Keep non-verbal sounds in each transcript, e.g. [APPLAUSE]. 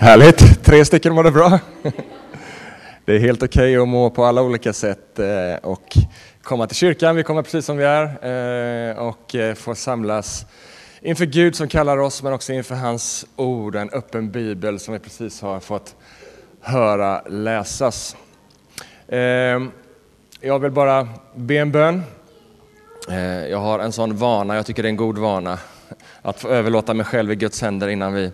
Härligt, tre stycken mår det bra. [LAUGHS] Det är helt okej okay att må på alla olika sätt eh, och komma till kyrkan. Vi kommer precis som vi är eh, och får få samlas inför Gud som kallar oss men också inför hans ord, en öppen bibel som vi precis har fått höra läsas. Ehm, jag vill bara be en bön. Jag har en sån vana, jag tycker det är en god vana, att få överlåta mig själv i Guds händer innan vi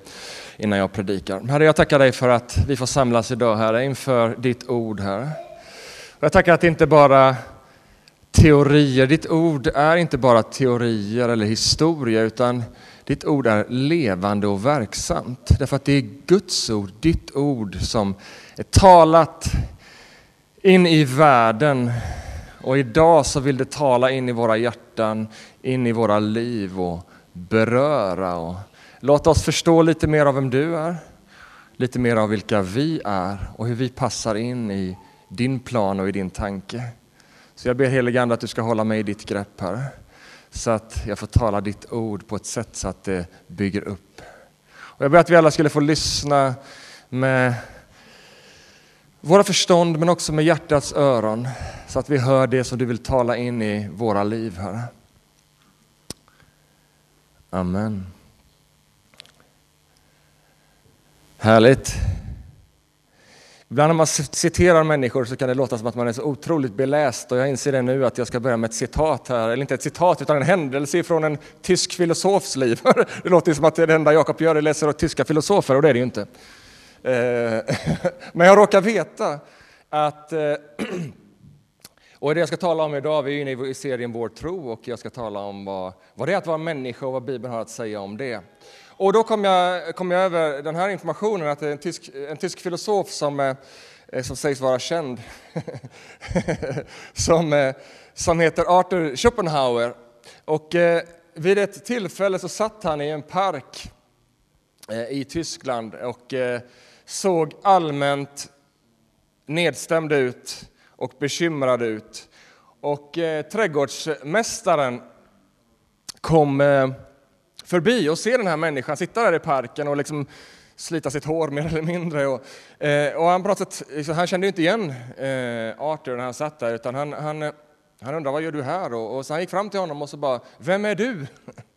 innan jag predikar. Herre, jag tackar dig för att vi får samlas idag, Herre, inför ditt ord, Herre. Jag tackar att det inte bara teorier, ditt ord är inte bara teorier eller historia, utan ditt ord är levande och verksamt. Därför att det är Guds ord, ditt ord, som är talat in i världen. Och idag så vill det tala in i våra hjärtan, in i våra liv och beröra och Låt oss förstå lite mer av vem du är, lite mer av vilka vi är och hur vi passar in i din plan och i din tanke. Så jag ber helige Ande att du ska hålla mig i ditt grepp här, så att jag får tala ditt ord på ett sätt så att det bygger upp. Och jag ber att vi alla skulle få lyssna med våra förstånd men också med hjärtats öron så att vi hör det som du vill tala in i våra liv, Herre. Amen. Härligt. Ibland när man citerar människor så kan det låta som att man är så otroligt beläst och jag inser det nu att jag ska börja med ett citat här, eller inte ett citat utan en händelse från en tysk filosofs liv. [LAUGHS] Det låter som att det enda Jakob gör är läser tyska filosofer och det är det ju inte. Eh, [LAUGHS] men jag råkar veta att eh, [CLEARS THROAT] och det jag ska tala om idag, vi är inne i serien Vår tro och jag ska tala om vad, vad det är att vara människa och vad Bibeln har att säga om det. Och då kom jag, kom jag över den här informationen att det är en tysk, en tysk filosof som, eh, som sägs vara känd, [LAUGHS] som, eh, som heter Arthur Schopenhauer. Och eh, vid ett tillfälle så satt han i en park i Tyskland och såg allmänt nedstämd ut och bekymrad ut. Och trädgårdsmästaren kom förbi och ser den här människan sitta där i parken och liksom slita sitt hår mer eller mindre. Och, eh, och han, pratat, han kände inte igen eh, Arthur när han satt där, utan han, han, han undrade vad gör du här? Och, och så han gick fram till honom och så bara, vem är du?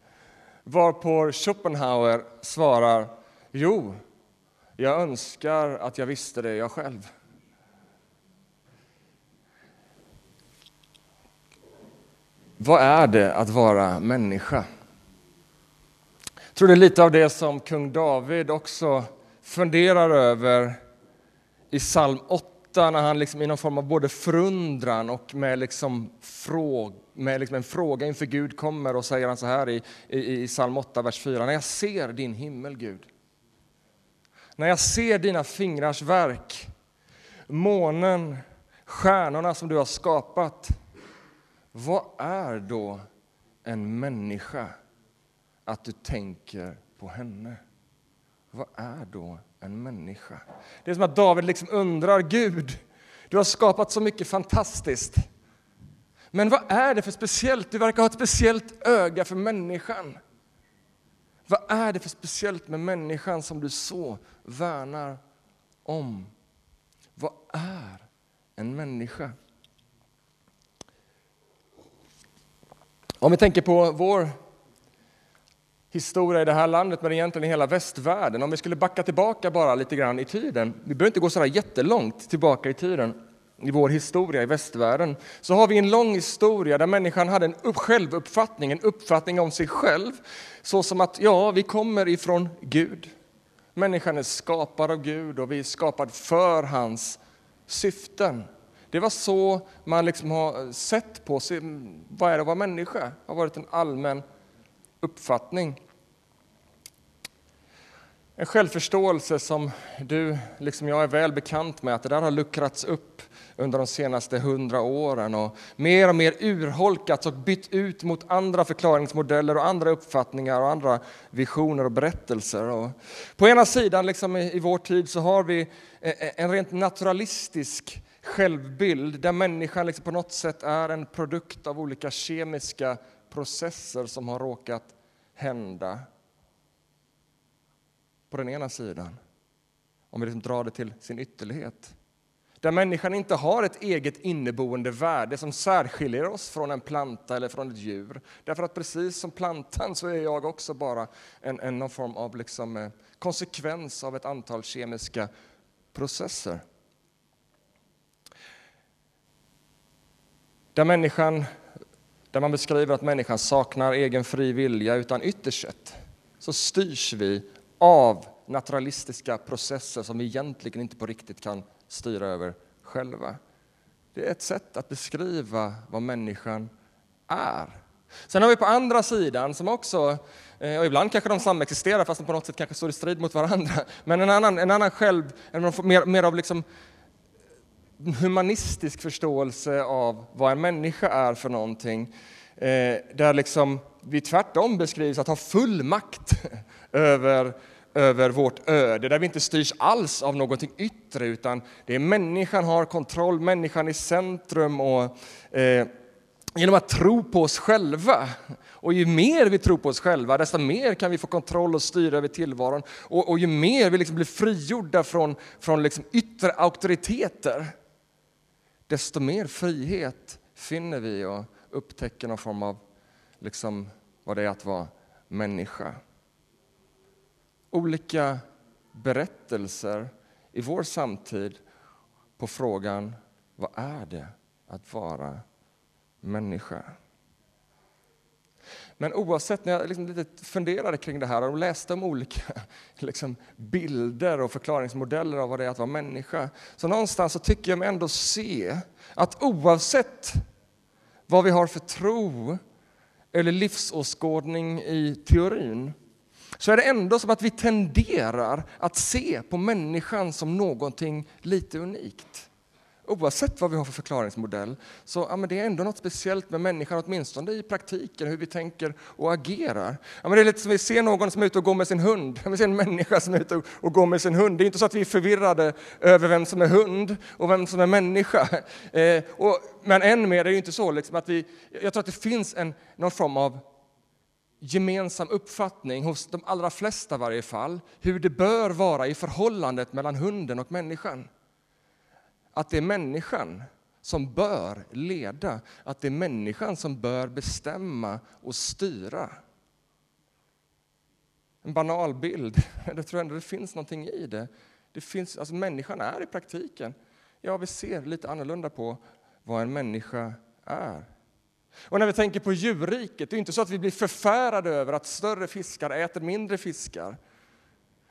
[LAUGHS] Varpå Schopenhauer svarar, jo, jag önskar att jag visste det jag själv. Vad är det att vara människa? Tror det är lite av det som kung David också funderar över i psalm 8 när han liksom i någon form av både förundran och med, liksom fråg, med liksom en fråga inför Gud kommer och säger han så här i, i, i psalm 8, vers 4. När jag ser din himmel, Gud, när jag ser dina fingrars verk, månen, stjärnorna som du har skapat, vad är då en människa att du tänker på henne. Vad är då en människa? Det är som att David liksom undrar, Gud, du har skapat så mycket fantastiskt. Men vad är det för speciellt? Du verkar ha ett speciellt öga för människan. Vad är det för speciellt med människan som du så värnar om? Vad är en människa? Om vi tänker på vår historia i det här landet, men egentligen i hela västvärlden. Om vi skulle backa tillbaka bara lite grann i tiden, vi behöver inte gå så jättelångt tillbaka i tiden, i vår historia i västvärlden, så har vi en lång historia där människan hade en självuppfattning, en uppfattning om sig själv, så som att ja, vi kommer ifrån Gud. Människan är skapad av Gud och vi är skapad för hans syften. Det var så man liksom har sett på sig, vad är det att vara människa? Det har varit en allmän uppfattning. En självförståelse som du, liksom jag, är väl bekant med, att det där har luckrats upp under de senaste hundra åren och mer och mer urholkats och bytt ut mot andra förklaringsmodeller och andra uppfattningar och andra visioner och berättelser. Och på ena sidan, liksom i vår tid, så har vi eh, eh, en rent naturalistisk självbild där människan liksom på något sätt är en produkt av olika kemiska processer som har råkat hända på den ena sidan. om vi liksom drar det till sin ytterlighet. Där människan inte har ett eget inneboende värde som särskiljer oss från en planta eller från ett djur. Därför att precis som plantan så är jag också bara en, en någon form av liksom, eh, konsekvens av ett antal kemiska processer. Där, människan, där man beskriver att människan saknar egen fri vilja utan ytterst sett så styrs vi av naturalistiska processer som vi egentligen inte på riktigt kan styra över själva. Det är ett sätt att beskriva vad människan är. Sen har vi på andra sidan, som också, eh, och ibland kanske de samexisterar fast de på något sätt kanske står i strid mot varandra, men en annan, en annan själv, mer, mer av liksom humanistisk förståelse av vad en människa är för någonting. Eh, där liksom vi tvärtom beskrivs att ha full makt [LAUGHS] över över vårt öde, där vi inte styrs alls av någonting yttre, utan det är människan har kontroll, människan i centrum. och eh, Genom att tro på oss själva, och ju mer vi tror på oss själva, desto mer kan vi få kontroll och styra över tillvaron. Och, och ju mer vi liksom blir frigjorda från, från liksom yttre auktoriteter, desto mer frihet finner vi och upptäcker någon form av liksom, vad det är att vara människa olika berättelser i vår samtid på frågan vad är det att vara människa? Men oavsett, när jag liksom lite funderade kring det här och läste om olika [LAUGHS] liksom, bilder och förklaringsmodeller av vad det är att vara människa, så någonstans så tycker jag mig ändå se att oavsett vad vi har för tro eller livsåskådning i teorin, så är det ändå som att vi tenderar att se på människan som någonting lite unikt. Oavsett vad vi har för förklaringsmodell, så ja, men det är ändå något speciellt med människan, åtminstone i praktiken, hur vi tänker och agerar. Ja, men det är lite som vi ser någon som är ute och går med sin hund, [LAUGHS] vi ser en människa som är ute och går med sin hund. Det är inte så att vi är förvirrade över vem som är hund och vem som är människa. [LAUGHS] Eh, och, men än mer är det inte så liksom att vi, jag tror att det finns en, någon form av gemensam uppfattning hos de allra flesta i varje fall, hur det bör vara i förhållandet mellan hunden och människan. Att det är människan som bör leda, att det är människan som bör bestämma och styra. En banal bild, men [LAUGHS] jag tror ändå det finns någonting i det. det finns, alltså människan är i praktiken, ja vi ser lite annorlunda på vad en människa är. Och när vi tänker på djurriket, det är inte så att vi blir förfärade över att större fiskar äter mindre fiskar.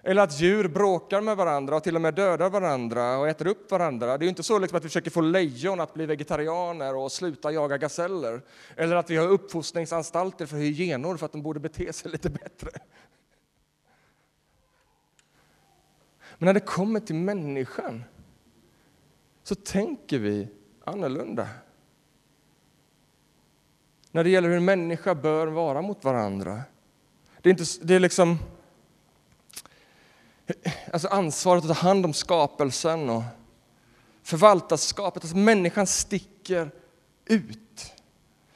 Eller att djur bråkar med varandra och till och med dödar varandra och äter upp varandra. Det är inte så liksom att vi försöker få lejon att bli vegetarianer och sluta jaga gaseller. Eller att vi har uppfostringsanstalter för hyenor för att de borde bete sig [LAUGHS] lite bättre. Men när det kommer till människan så tänker vi annorlunda när det gäller hur en människa bör vara mot varandra. Det är, inte, det är liksom alltså ansvaret att ta hand om skapelsen och förvaltarskapet. Alltså människan sticker ut.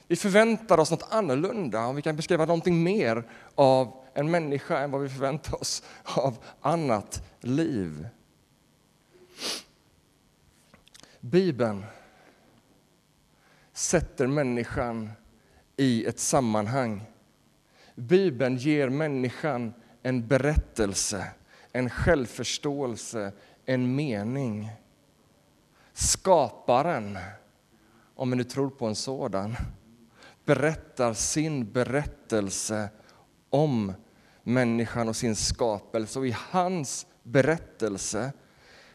Vi förväntar oss något annorlunda och vi kan beskriva någonting mer av en människa än vad vi förväntar oss av annat liv. Bibeln sätter människan i ett sammanhang. Bibeln ger människan en berättelse, en självförståelse, en mening. Skaparen, om vi nu tror på en sådan, berättar sin berättelse om människan och sin skapelse. Och i hans berättelse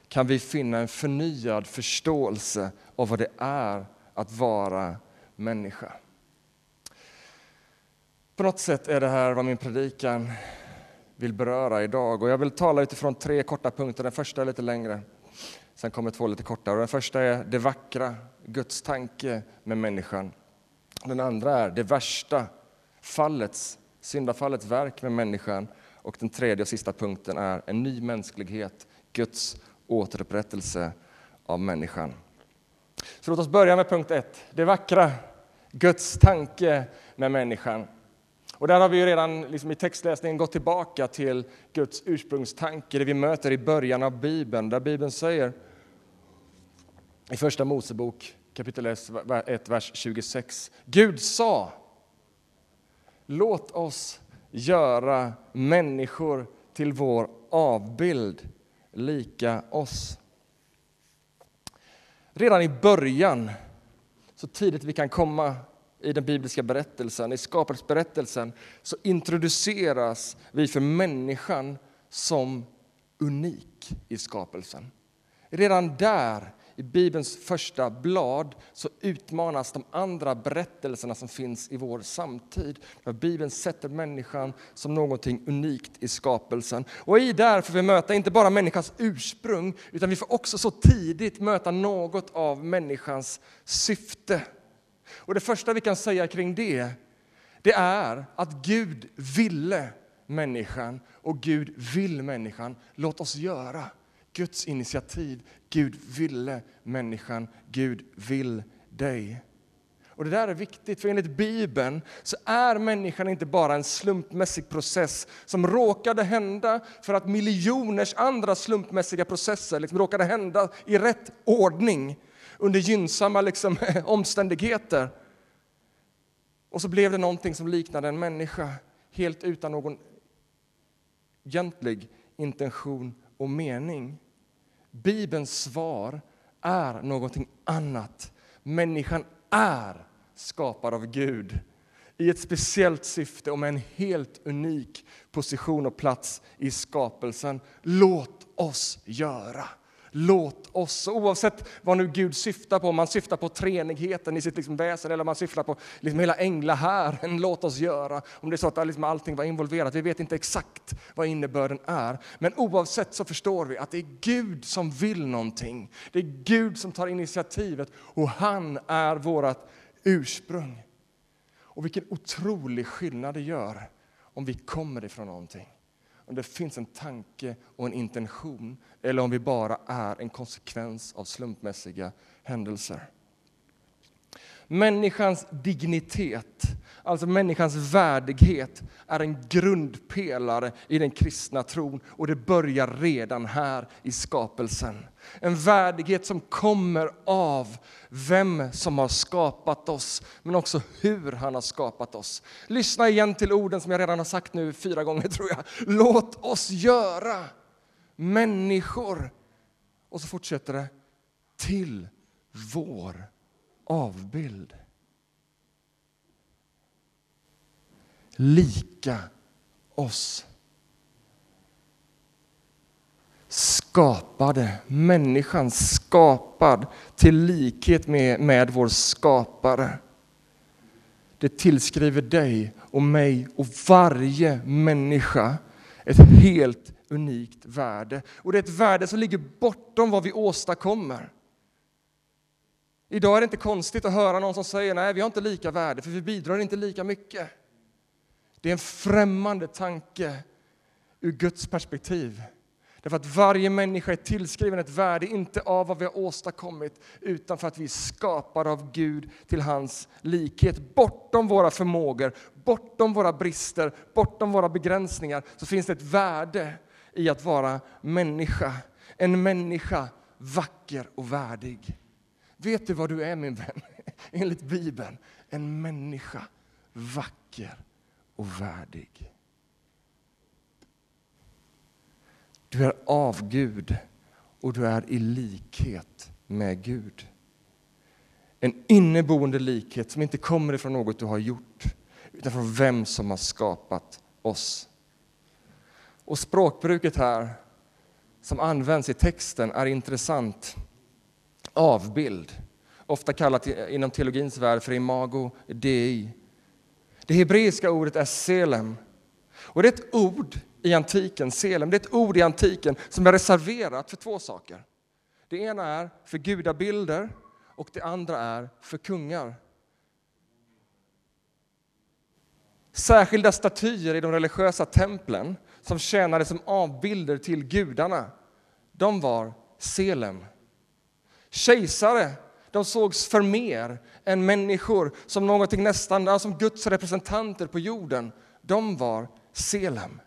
kan vi finna en förnyad förståelse av vad det är att vara människa. På något sätt är det här vad min predikan vill beröra idag. Och jag vill tala utifrån tre korta punkter. Den första är lite längre, sen kommer två lite kortare. Den första är det vackra, Guds tanke med människan. Den andra är det värsta, fallets, syndafallets verk med människan. Och den tredje och sista punkten är en ny mänsklighet, Guds återupprättelse av människan. Så låt oss börja med punkt ett, det vackra, Guds tanke med människan. Och där har vi redan liksom i textläsningen gått tillbaka till Guds ursprungstanke, det vi möter i början av Bibeln, där Bibeln säger i Första Mosebok kapitel 1, vers 26. Gud sa, låt oss göra människor till vår avbild, lika oss. Redan i början, så tidigt vi kan komma i den bibliska berättelsen, i skapelsberättelsen, så introduceras vi för människan som unik i skapelsen. Redan där i Bibelns första blad så utmanas de andra berättelserna som finns i vår samtid. Där Bibeln sätter människan som någonting unikt i skapelsen. Och i där får vi möta inte bara människans ursprung utan vi får också så tidigt möta något av människans syfte. Och det första vi kan säga kring det, det är att Gud ville människan och Gud vill människan. Låt oss göra. Guds initiativ. Gud ville människan, Gud vill dig. Och Det där är viktigt, för enligt Bibeln så är människan inte bara en slumpmässig process som råkade hända för att miljoners andra slumpmässiga processer liksom råkade hända i rätt ordning under gynnsamma liksom, [LAUGHS] omständigheter. Och så blev det någonting som liknade en människa helt utan någon egentlig intention och mening. Bibelns svar är någonting annat. Människan är skapad av Gud i ett speciellt syfte och med en helt unik position och plats i skapelsen. Låt oss göra. Låt oss, oavsett vad nu Gud syftar på, om man syftar på treenigheten i sitt liksom väsen eller om man syftar på liksom hela änglahären, låt oss göra. Om det är så att liksom allting var involverat, vi vet inte exakt vad innebörden är. Men oavsett så förstår vi att det är Gud som vill någonting. Det är Gud som tar initiativet och han är vårt ursprung. Och vilken otrolig skillnad det gör om vi kommer ifrån någonting om det finns en tanke och en intention eller om vi bara är en konsekvens av slumpmässiga händelser. Människans dignitet, alltså människans värdighet, är en grundpelare i den kristna tron och det börjar redan här i skapelsen. En värdighet som kommer av vem som har skapat oss, men också hur han har skapat oss. Lyssna igen till orden som jag redan har sagt nu fyra gånger tror jag. Låt oss göra människor. Och så fortsätter det, till vår avbild. Lika oss. Skapade, människan skapad till likhet med, med vår skapare. Det tillskriver dig och mig och varje människa ett helt unikt värde. Och det är ett värde som ligger bortom vad vi åstadkommer. Idag är det inte konstigt att höra någon som säger nej, vi har inte lika värde för vi bidrar inte lika mycket. Det är en främmande tanke ur Guds perspektiv. Därför att varje människa är tillskriven ett värde, inte av vad vi har åstadkommit, utan för att vi är skapade av Gud till hans likhet. Bortom våra förmågor, bortom våra brister, bortom våra begränsningar, så finns det ett värde i att vara människa. En människa vacker och värdig. Vet du vad du är min vän? [LAUGHS] Enligt Bibeln, en människa vacker och värdig. Du är av Gud och du är i likhet med Gud. En inneboende likhet som inte kommer ifrån något du har gjort utan från vem som har skapat oss. Och språkbruket här som används i texten är intressant avbild, ofta kallat inom teologins värld för imago dei. Det hebreiska ordet är selem. Och det är ett ord i antiken, selem, det är ett ord i antiken som är reserverat för två saker. Det ena är för gudabilder och det andra är för kungar. Särskilda statyer i de religiösa templen som tjänade som avbilder till gudarna, de var selem. Kejsare de sågs för mer än människor, som någonting nästan som Guds representanter på jorden. de var Selem.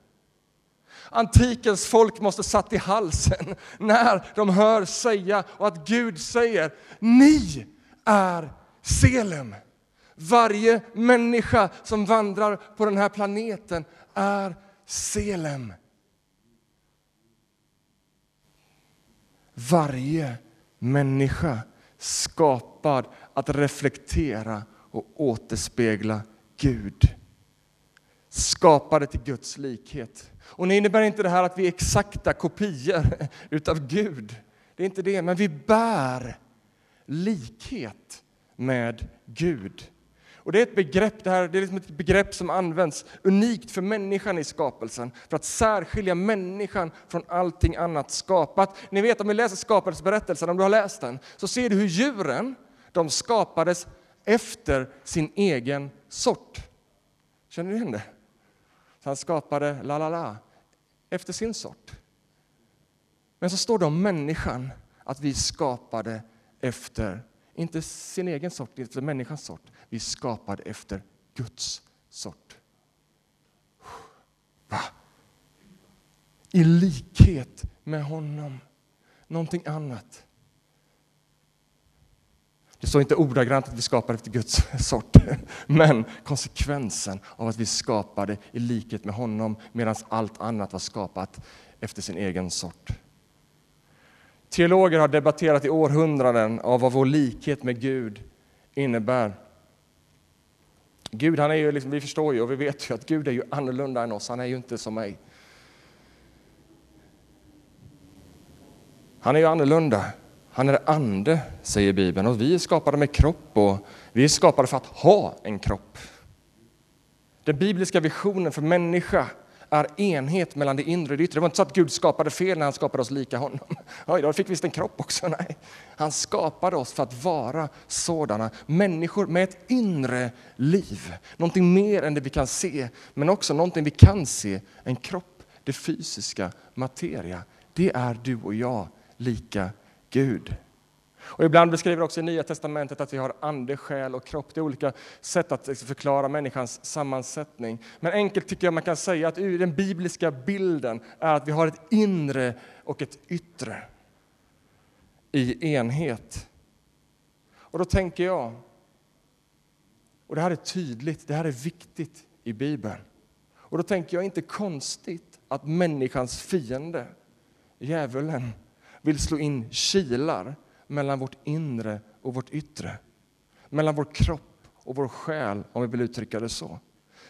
Antikens folk måste satt i halsen [LAUGHS] när de hör säga och att Gud säger ni är Selem. Varje människa som vandrar på den här planeten är Selem. Varje människa skapad att reflektera och återspegla Gud. Skapade till Guds likhet. Och det innebär inte det här att vi är exakta kopior [LAUGHS] utav Gud. Det är inte det, men vi bär likhet med Gud. Och det är ett begrepp, det här, det är liksom ett begrepp som används unikt för människan i skapelsen, för att särskilja människan från allting annat skapat. Ni vet om vi läser skapelsberättelsen, om du har läst den, så ser du hur djuren, de skapades efter sin egen sort. Känner du igen det? Så han skapade la la la efter sin sort. Men så står det om människan, att vi skapade efter, inte sin egen sort, inte människans sort. Vi är skapade efter Guds sort. Va? I likhet med honom. Någonting annat. Det står inte ordagrant att vi skapade efter Guds sort, [LAUGHS] men konsekvensen av att vi skapade i likhet med honom medan allt annat var skapat efter sin egen sort. Teologer har debatterat i århundraden av vad vår likhet med Gud innebär. Gud, han är ju liksom, vi förstår ju och vi vet ju att Gud är ju annorlunda än oss, han är ju inte som mig. Han är ju annorlunda. Han är ande, säger Bibeln, och vi är skapade med kropp och vi är skapade för att ha en kropp. Den bibliska visionen för människa är enhet mellan det inre och det yttre. Det var inte så att Gud skapade fel när han skapade oss lika honom. [LAUGHS] Oj, då fick visst en kropp också. Nej. Han skapade oss för att vara sådana människor med ett inre liv. Någonting mer än det vi kan se, men också någonting vi kan se. En kropp, det fysiska, materia. Det är du och jag lika Gud. Och ibland beskriver också i Nya testamentet att vi har ande, själ och kropp. Det är olika sätt att förklara människans sammansättning. Men enkelt tycker jag man kan säga att den bibliska bilden är att vi har ett inre och ett yttre i enhet. Och då tänker jag, och det här är tydligt, det här är viktigt i Bibeln. Och då tänker jag inte konstigt att människans fiende, djävulen, vill slå in kilar mellan vårt inre och vårt yttre. Mellan vår kropp och vår själ, om vi vill uttrycka det så.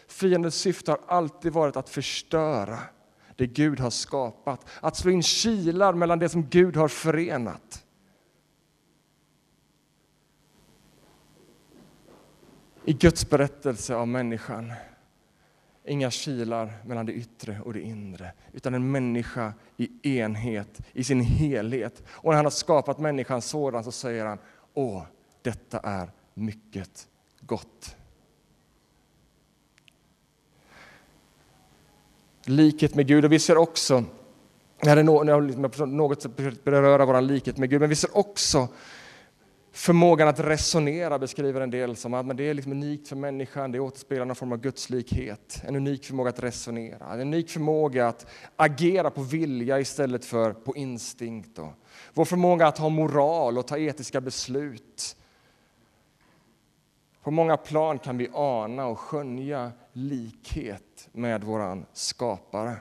Fiendens syfte har alltid varit att förstöra det Gud har skapat. Att slå in kilar mellan det som Gud har förenat. I Guds berättelse av människan Inga kilar mellan det yttre och det inre, utan en människa i enhet, i sin helhet. Och när han har skapat människan sådan så säger han, åh, detta är mycket gott. Likhet med Gud, och vi ser också, det jag liksom är något beröra vår likhet med Gud, men vi ser också Förmågan att resonera beskriver en del som att det är liksom unikt för människan, det återspeglar någon form av gudslikhet. En unik förmåga att resonera, en unik förmåga att agera på vilja istället för på instinkt. Vår förmåga att ha moral och ta etiska beslut. På många plan kan vi ana och skönja likhet med våran skapare.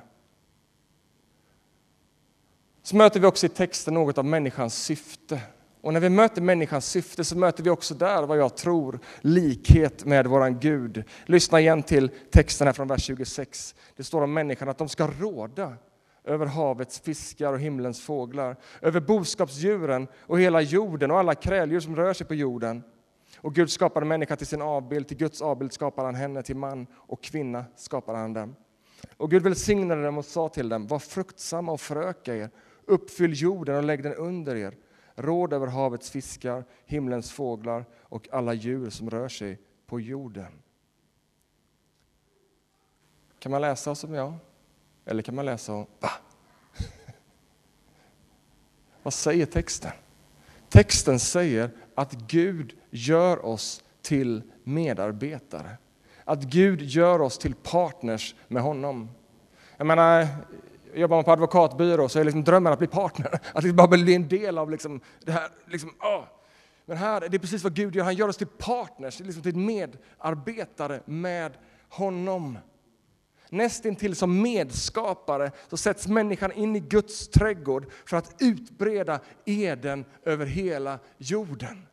Så möter vi också i texten något av människans syfte. Och när vi möter människans syfte så möter vi också där vad jag tror likhet med våran Gud. Lyssna igen till texten här från vers 26. Det står om människan att de ska råda över havets fiskar och himlens fåglar, över boskapsdjuren och hela jorden och alla kräldjur som rör sig på jorden. Och Gud skapade människan till sin avbild, till Guds avbild skapade han henne, till man och kvinna skapade han dem. Och Gud välsignade dem och sa till dem, var fruktsamma och föröka er, uppfyll jorden och lägg den under er råd över havets fiskar, himlens fåglar och alla djur som rör sig på jorden. Kan man läsa som jag? Eller kan man läsa och va? [LAUGHS] Vad säger texten? Texten säger att Gud gör oss till medarbetare. att Gud gör oss till partners med honom. Jag menar, jobbar man på advokatbyrå så är liksom drömmen att bli partner, [LAUGHS] att liksom bara bli en del av liksom det här. Liksom, åh. Men här det är precis vad Gud gör, han gör oss till partners, liksom till medarbetare med honom. Nästintill som medskapare så sätts människan in i Guds trädgård för att utbreda eden över hela jorden.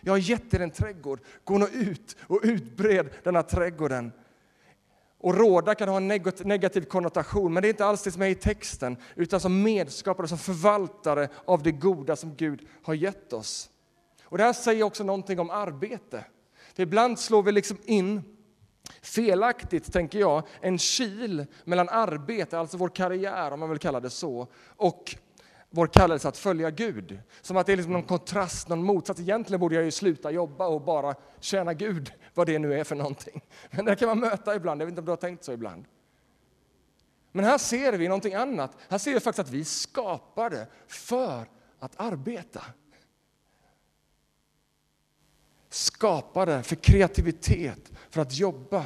Jag har gett er en trädgård, gå nu ut och utbred denna trädgården. Och råda kan ha en negativ konnotation, men det är inte alls det som är i texten, utan som medskapare, som förvaltare av det goda som Gud har gett oss. Och det här säger också någonting om arbete. För ibland slår vi liksom in felaktigt, tänker jag, en kil mellan arbete, alltså vår karriär om man vill kalla det så, och vår kallelse att följa Gud. Som att det är liksom någon kontrast, någon motsats. Egentligen borde jag ju sluta jobba och bara tjäna Gud, vad det nu är för någonting. Men det kan man möta ibland, jag vet inte om du har tänkt så ibland. Men här ser vi någonting annat. Här ser vi faktiskt att vi skapade för att arbeta. Skapade för kreativitet, för att jobba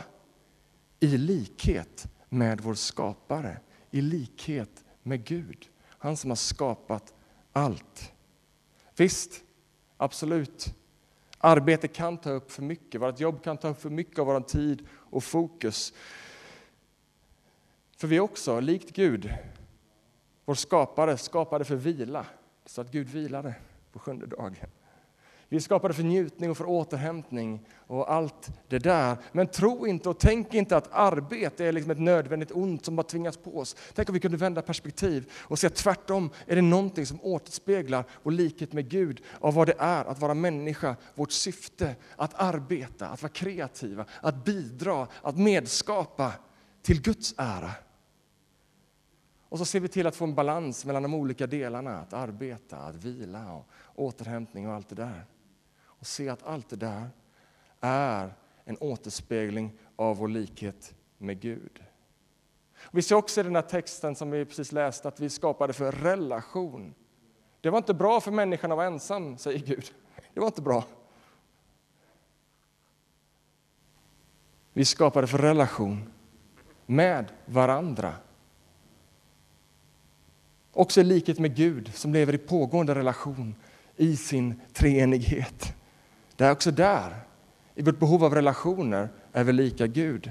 i likhet med vår skapare, i likhet med Gud. Han som har skapat allt. Visst, absolut. Arbete kan ta upp för mycket, vårt jobb kan ta upp för mycket av vår tid och fokus. För vi är också, likt Gud, vår skapare, skapade för vila. Så att Gud vilade på sjunde dagen. Vi är skapade för njutning och för återhämtning och allt det där. Men tro inte och tänk inte att arbete är liksom ett nödvändigt ont som bara tvingas på oss. Tänk om vi kunde vända perspektiv och se att tvärtom är det någonting som återspeglar vår likhet med Gud av vad det är att vara människa, vårt syfte, att arbeta, att vara kreativa, att bidra, att medskapa till Guds ära. Och så ser vi till att få en balans mellan de olika delarna, att arbeta, att vila och återhämtning och allt det där och se att allt det där är en återspegling av vår likhet med Gud. Vi ser också i den här texten som vi precis läste att vi skapade för relation. Det var inte bra för människan att vara ensam, säger Gud. Det var inte bra. Vi skapade för relation med varandra. Också i likhet med Gud som lever i pågående relation i sin treenighet. Det är också där, i vårt behov av relationer, är vi lika Gud.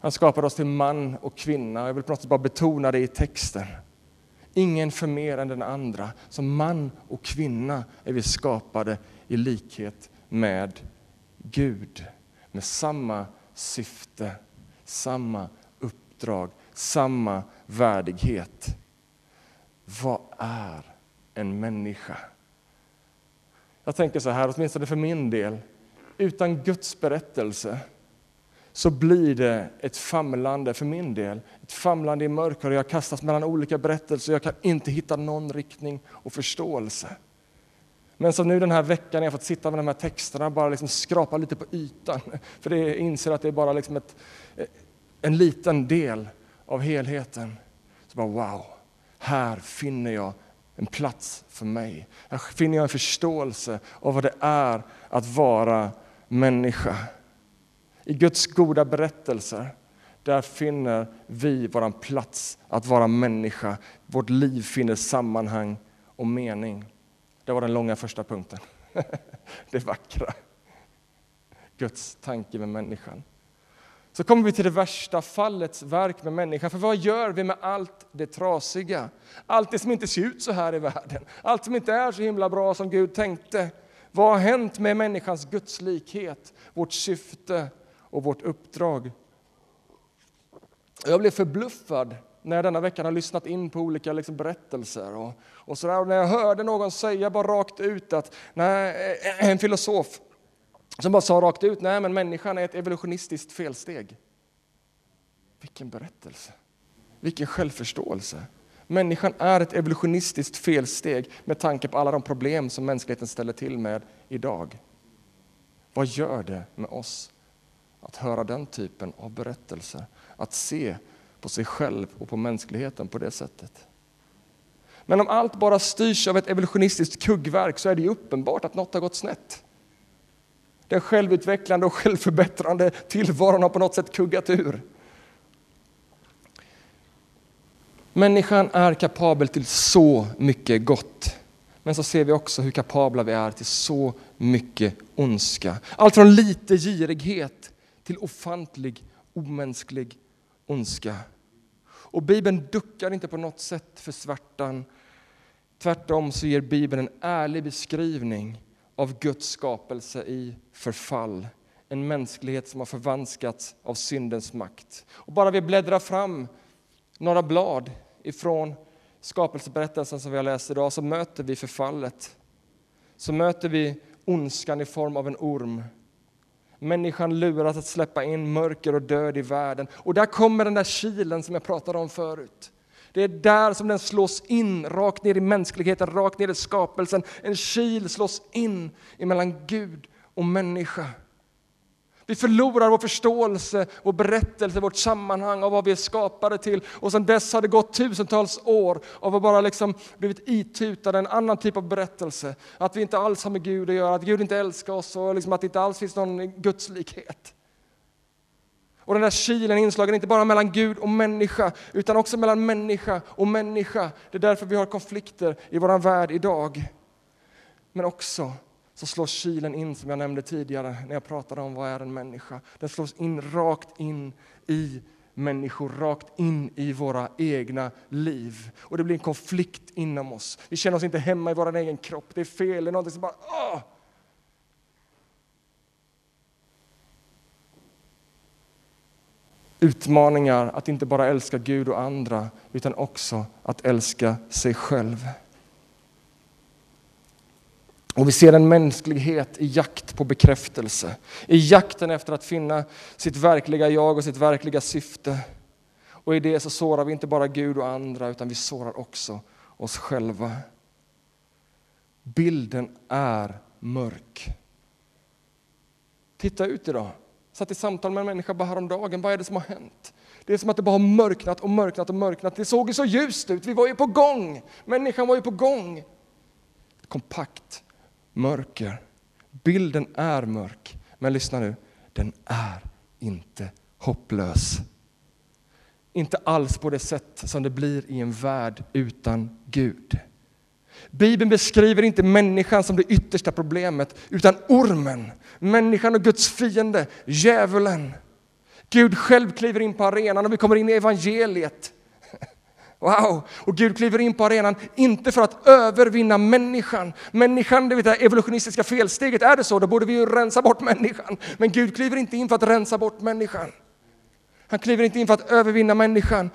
Han skapade oss till man och kvinna. Jag vill på något sätt bara betona det i texten. Ingen för mer än den andra. Som man och kvinna är vi skapade i likhet med Gud. Med samma syfte, samma uppdrag, samma värdighet. Vad är en människa? Jag tänker så här, åtminstone för min del, utan Guds berättelse så blir det ett famlande för min del. Ett famlande i mörker och jag kastas mellan olika berättelser. Jag kan inte hitta någon riktning och förståelse. Men som nu den här veckan när jag fått sitta med de här texterna och bara liksom skrapa lite på ytan. [LAUGHS] För det, jag inser att det är bara liksom ett, en liten del av helheten. Så bara wow, här finner jag en plats för mig. Här finner jag en förståelse av vad det är att vara människa. I Guds goda berättelser, där finner vi vår plats att vara människa. Vårt liv finner sammanhang och mening. Det var den långa första punkten. [LAUGHS] Det vackra. Guds tanke med människan. Så kommer vi till det värsta fallets verk med människan. För vad gör vi med allt det trasiga? Allt det som inte ser ut så här i världen. Allt som inte är så himla bra som Gud tänkte. Vad har hänt med människans gudslikhet, vårt syfte och vårt uppdrag? Jag blev förbluffad när jag denna veckan har lyssnat in på olika liksom berättelser. Och, och, så där. och när jag hörde någon säga bara rakt ut att, nej, en filosof som bara sa rakt ut, nej men människan är ett evolutionistiskt felsteg. Vilken berättelse! Vilken självförståelse! Människan är ett evolutionistiskt felsteg med tanke på alla de problem som mänskligheten ställer till med idag. Vad gör det med oss att höra den typen av berättelser? Att se på sig själv och på mänskligheten på det sättet. Men om allt bara styrs av ett evolutionistiskt kuggverk så är det ju uppenbart att något har gått snett. Den självutvecklande och självförbättrande tillvaron har på något sätt kuggat ur. Människan är kapabel till så mycket gott. Men så ser vi också hur kapabla vi är till så mycket ondska. Allt från lite girighet till ofantlig, omänsklig ondska. Och Bibeln duckar inte på något sätt för svärtan. Tvärtom så ger Bibeln en ärlig beskrivning av Guds skapelse i förfall. En mänsklighet som har förvanskats av syndens makt. Och bara vi bläddrar fram några blad ifrån skapelseberättelsen som vi har läst idag så möter vi förfallet. Så möter vi ondskan i form av en orm. Människan luras att släppa in mörker och död i världen. Och där kommer den där kilen som jag pratade om förut. Det är där som den slås in, rakt ner i mänskligheten, rakt ner i skapelsen. En kil slås in mellan Gud och människa. Vi förlorar vår förståelse, vår berättelse, vårt sammanhang av vad vi är skapade till. Och sedan dess har det gått tusentals år av att bara liksom blivit itutade en annan typ av berättelse. Att vi inte alls har med Gud att göra, att Gud inte älskar oss och liksom att det inte alls finns någon gudslikhet. Och den där kilen är inslagen inte bara mellan Gud och människa, utan också mellan människa och människa. Det är därför vi har konflikter i vår värld idag. Men också så slås kilen in, som jag nämnde tidigare när jag pratade om vad är en människa. Den slås in rakt in i människor, rakt in i våra egna liv. Och det blir en konflikt inom oss. Vi känner oss inte hemma i vår egen kropp. Det är fel, det är någonting som bara... Åh! Utmaningar att inte bara älska Gud och andra, utan också att älska sig själv. Och vi ser en mänsklighet i jakt på bekräftelse, i jakten efter att finna sitt verkliga jag och sitt verkliga syfte. Och i det så sårar vi inte bara Gud och andra, utan vi sårar också oss själva. Bilden är mörk. Titta ut idag. Satt i samtal med en människa bara häromdagen. Vad är det som har hänt? Det är som att det bara har mörknat och mörknat och mörknat. Det såg ju så ljust ut. Vi var ju på gång. Människan var ju på gång. Kompakt mörker. Bilden är mörk, men lyssna nu, den är inte hopplös. Inte alls på det sätt som det blir i en värld utan Gud. Bibeln beskriver inte människan som det yttersta problemet, utan ormen, människan och Guds fiende, djävulen. Gud själv kliver in på arenan och vi kommer in i evangeliet. [LAUGHS] Wow! Och Gud kliver in på arenan, inte för att övervinna människan. Människan, det vet jag, evolutionistiska felsteget, är det så, då borde vi ju rensa bort människan. Men Gud kliver inte in för att rensa bort människan. Han kliver inte in för att övervinna människan,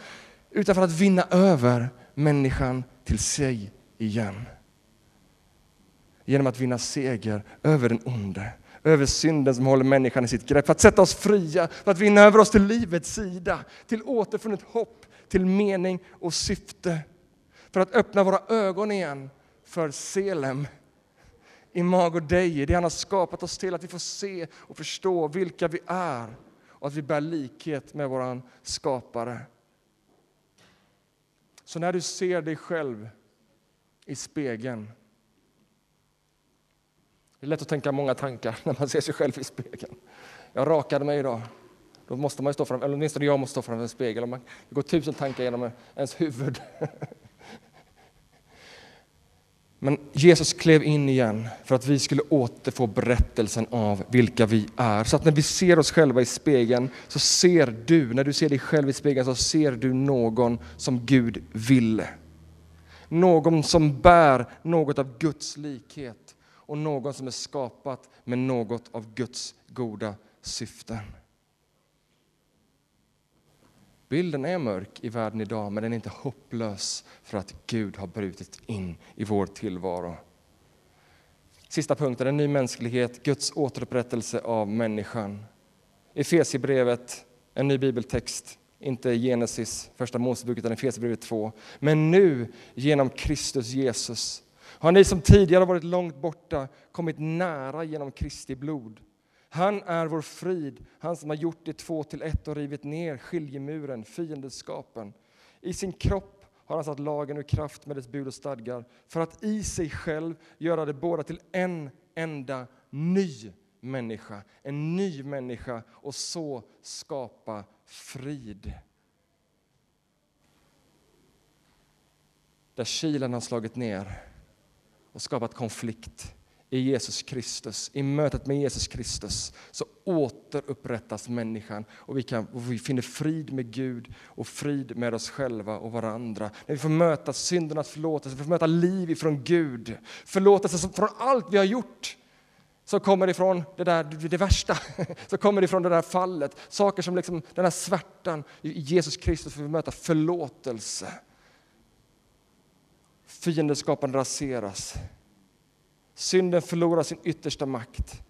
utan för att vinna över människan till sig igen. Genom att vinna seger över den onde, över synden som håller människan i sitt grepp, för att sätta oss fria, för att vinna över oss till livets sida, till återfunnet hopp, till mening och syfte. För att öppna våra ögon igen för Selem, Imago Dei, det han har skapat oss till, att vi får se och förstå vilka vi är och att vi bär likhet med vår skapare. Så när du ser dig själv i spegeln det är lätt att tänka många tankar [LAUGHS] när man ser sig själv i spegeln. Jag rakade mig idag. Då måste man stå framför, eller åtminstone jag måste stå framför en spegel. Man, det går tusen tankar genom ens huvud. [LAUGHS] Men Jesus klev in igen för att vi skulle återfå berättelsen av vilka vi är. Så att när vi ser oss själva i spegeln så ser du, när du ser dig själv i spegeln så ser du någon som Gud ville. Någon som bär något av Guds likhet och någon som är skapat med något av Guds goda syften. Bilden är mörk i världen idag, men den är inte hopplös för att Gud har brutit in i vår tillvaro. Sista punkten, en ny mänsklighet, Guds återupprättelse av människan. Efesierbrevet, en ny bibeltext, inte Genesis, första Mosebok, utan Efesierbrevet 2. Men nu, genom Kristus Jesus, har ni som tidigare varit långt borta kommit nära genom Kristi blod. Han är vår frid, han som har gjort det två till ett och rivit ner skiljemuren, fiendeskapen. I sin kropp har han satt lagen ur kraft med dess bud och stadgar för att i sig själv göra det båda till en enda ny människa, en ny människa och så skapa frid. Där kilen har slagit ner och skapat konflikt i Jesus Kristus, i mötet med Jesus Kristus, så återupprättas människan och vi, kan, och vi finner frid med Gud och frid med oss själva och varandra. När vi får möta syndernas förlåtelse, vi får möta liv ifrån Gud, förlåtelse från allt vi har gjort som kommer ifrån det, där, det värsta, [LAUGHS] som kommer ifrån det där fallet. Saker som liksom den här svärtan i Jesus Kristus får vi möta förlåtelse. Fiendeskapen raseras. Synden förlorar sin yttersta makt.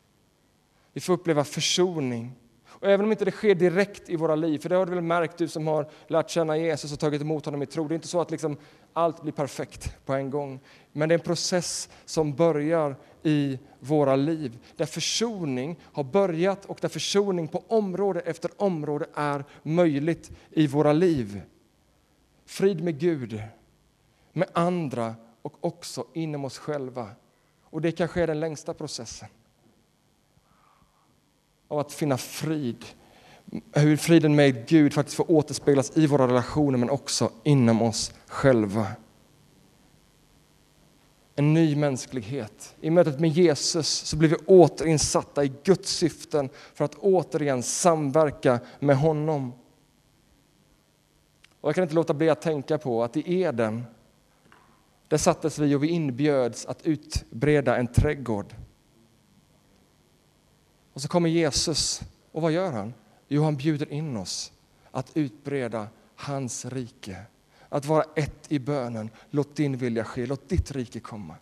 Vi får uppleva försoning. Och även om inte det sker direkt i våra liv, för det har du väl märkt du som har lärt känna Jesus och tagit emot honom i tro. Det är inte så att liksom allt blir perfekt på en gång. Men det är en process som börjar i våra liv, där försoning har börjat och där försoning på område efter område är möjligt i våra liv. Frid med Gud, med andra och också inom oss själva. Och det kanske är den längsta processen. Av att finna frid. Hur friden med Gud faktiskt får återspeglas i våra relationer men också inom oss själva. En ny mänsklighet. I mötet med Jesus så blir vi återinsatta i Guds syften för att återigen samverka med honom. Och jag kan inte låta bli att tänka på att i Eden där sattes vi och vi inbjöds att utbreda en trädgård. Och så kommer Jesus, och vad gör han? Jo, han bjuder in oss att utbreda hans rike. Att vara ett i bönen. Låt din vilja ske, låt ditt rike komma.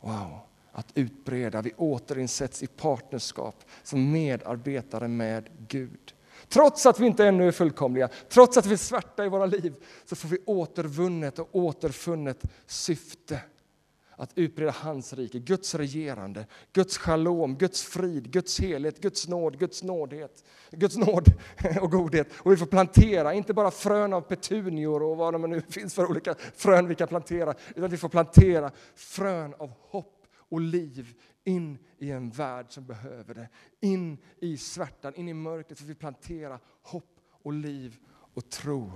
Wow, att utbreda. Vi återinsätts i partnerskap som medarbetare med Gud. Trots att vi inte ännu är fullkomliga, trots att vi är svarta i våra liv, så får vi återvunnet och återfunnet syfte att utbreda hans rike, Guds regerande, Guds shalom, Guds frid, Guds helhet, Guds nåd, Guds nådhet, Guds nåd och godhet. Och vi får plantera, inte bara frön av petunior och vad det nu finns för olika frön vi kan plantera, utan vi får plantera frön av hopp och liv in i en värld som behöver det. In i svärtan, in i mörkret för vi plantera hopp och liv och tro.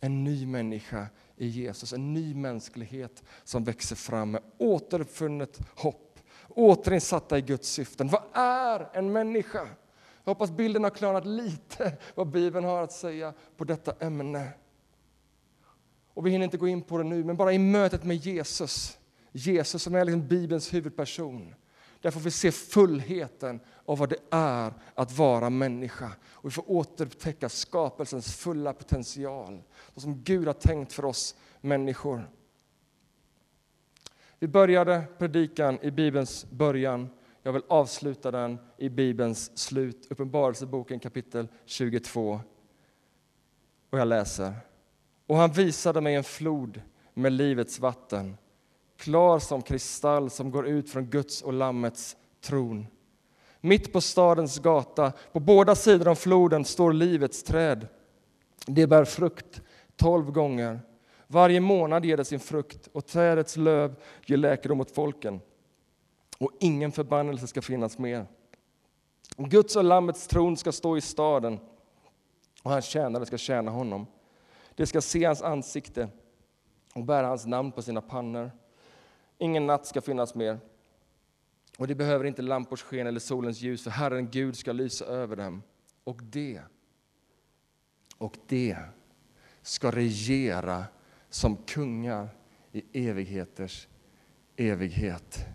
En ny människa i Jesus, en ny mänsklighet som växer fram med återuppfunnet hopp, återinsatta i Guds syften. Vad är en människa? Jag hoppas bilden har klarnat lite vad Bibeln har att säga på detta ämne. Och vi hinner inte gå in på det nu, men bara i mötet med Jesus, Jesus som är liksom Bibelns huvudperson, där får vi se fullheten av vad det är att vara människa. Och vi får återupptäcka skapelsens fulla potential, så som Gud har tänkt för oss människor. Vi började predikan i Bibelns början. Jag vill avsluta den i Bibelns slut, Uppenbarelseboken kapitel 22. Och jag läser. Och han visade mig en flod med livets vatten klar som kristall som går ut från Guds och Lammets tron. Mitt på stadens gata, på båda sidor om floden, står livets träd. Det bär frukt tolv gånger. Varje månad ger det sin frukt och trädets löv ger läkedom åt folken. Och ingen förbannelse ska finnas mer. Guds och Lammets tron ska stå i staden och hans tjänare ska tjäna honom. De ska se hans ansikte och bära hans namn på sina pannor. Ingen natt ska finnas mer. Och de behöver inte lampors sken eller solens ljus, för Herren Gud ska lysa över dem. Och det, och det ska regera som kungar i evigheters evighet.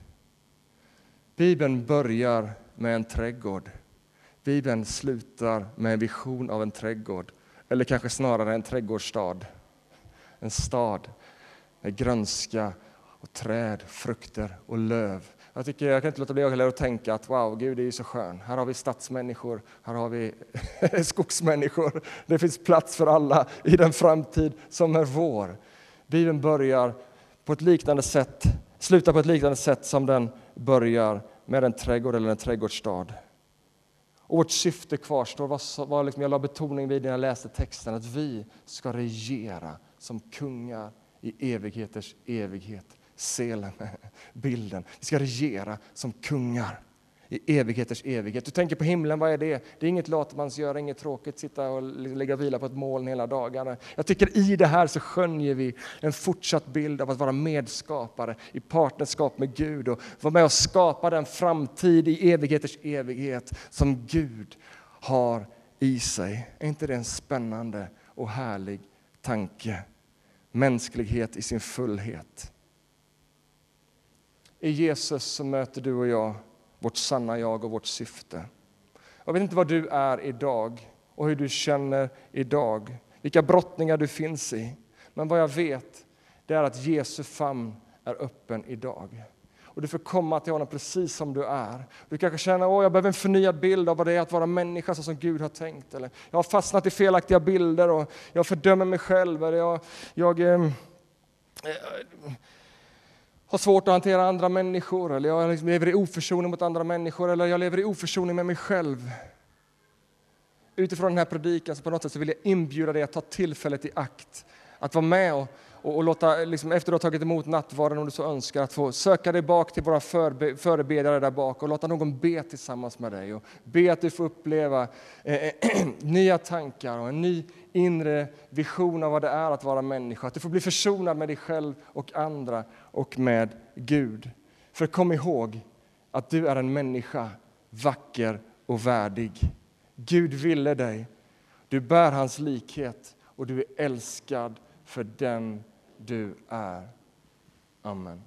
Bibeln börjar med en trädgård. Bibeln slutar med en vision av en trädgård, eller kanske snarare en trädgårdsstad. En stad med grönska och träd, frukter och löv. Jag, tycker, jag kan inte låta bli att tänka att wow, Gud är ju så skön. Här har vi stadsmänniskor, här har vi [LAUGHS] skogsmänniskor. Det finns plats för alla i den framtid som är vår. Bibeln börjar på ett liknande sätt, slutar på ett liknande sätt som den börjar med en trädgård eller en trädgårdsstad. Och vårt syfte kvarstår, vad, vad liksom jag la betoning vid när jag läste texten, att vi ska regera som kungar i evigheters evighet. Selem, [LAUGHS] bilden. Vi ska regera som kungar i evigheters evighet. Du tänker på himlen, vad är det? Det är inget latmansgöra, inget tråkigt, sitta och lägga vila på ett moln hela dagarna. Jag tycker i det här så skönjer vi en fortsatt bild av att vara medskapare i partnerskap med Gud och vara med och skapa den framtid i evigheters evighet som Gud har i sig. Är inte det en spännande och härlig tanke? Mänsklighet i sin fullhet. I Jesus så möter du och jag vårt sanna jag och vårt syfte. Jag vet inte vad du är idag och hur du känner idag, vilka brottningar du finns i. Men vad jag vet det är att Jesu famn är öppen idag. Och du får komma till honom precis som du är. Du kanske känner att jag behöver en förnyad bild av vad det är att vara människa så som Gud har tänkt. Eller jag har fastnat i felaktiga bilder och jag fördömer mig själv. Eller jag, jag ehm, eh, har svårt att hantera andra människor. Eller jag liksom lever i oförsoning mot andra människor. Eller jag lever i oförsoning med mig själv. Utifrån den här predikan så på något sätt så vill jag inbjuda dig att ta tillfället i akt. Att vara med och och, och låta, liksom, efter att ha tagit emot nattvarden om du så önskar, att få söka dig bak till våra förbe, förebedjare där bak och låta någon be tillsammans med dig och be att du får uppleva eh, eh [CLEARS THROAT] nya tankar och en ny inre vision av vad det är att vara människa. Att du får bli försonad med dig själv och andra och med Gud. För kom ihåg att du är en människa, vacker och värdig. Gud ville dig. Du bär hans likhet och du är älskad för den du är. Amen.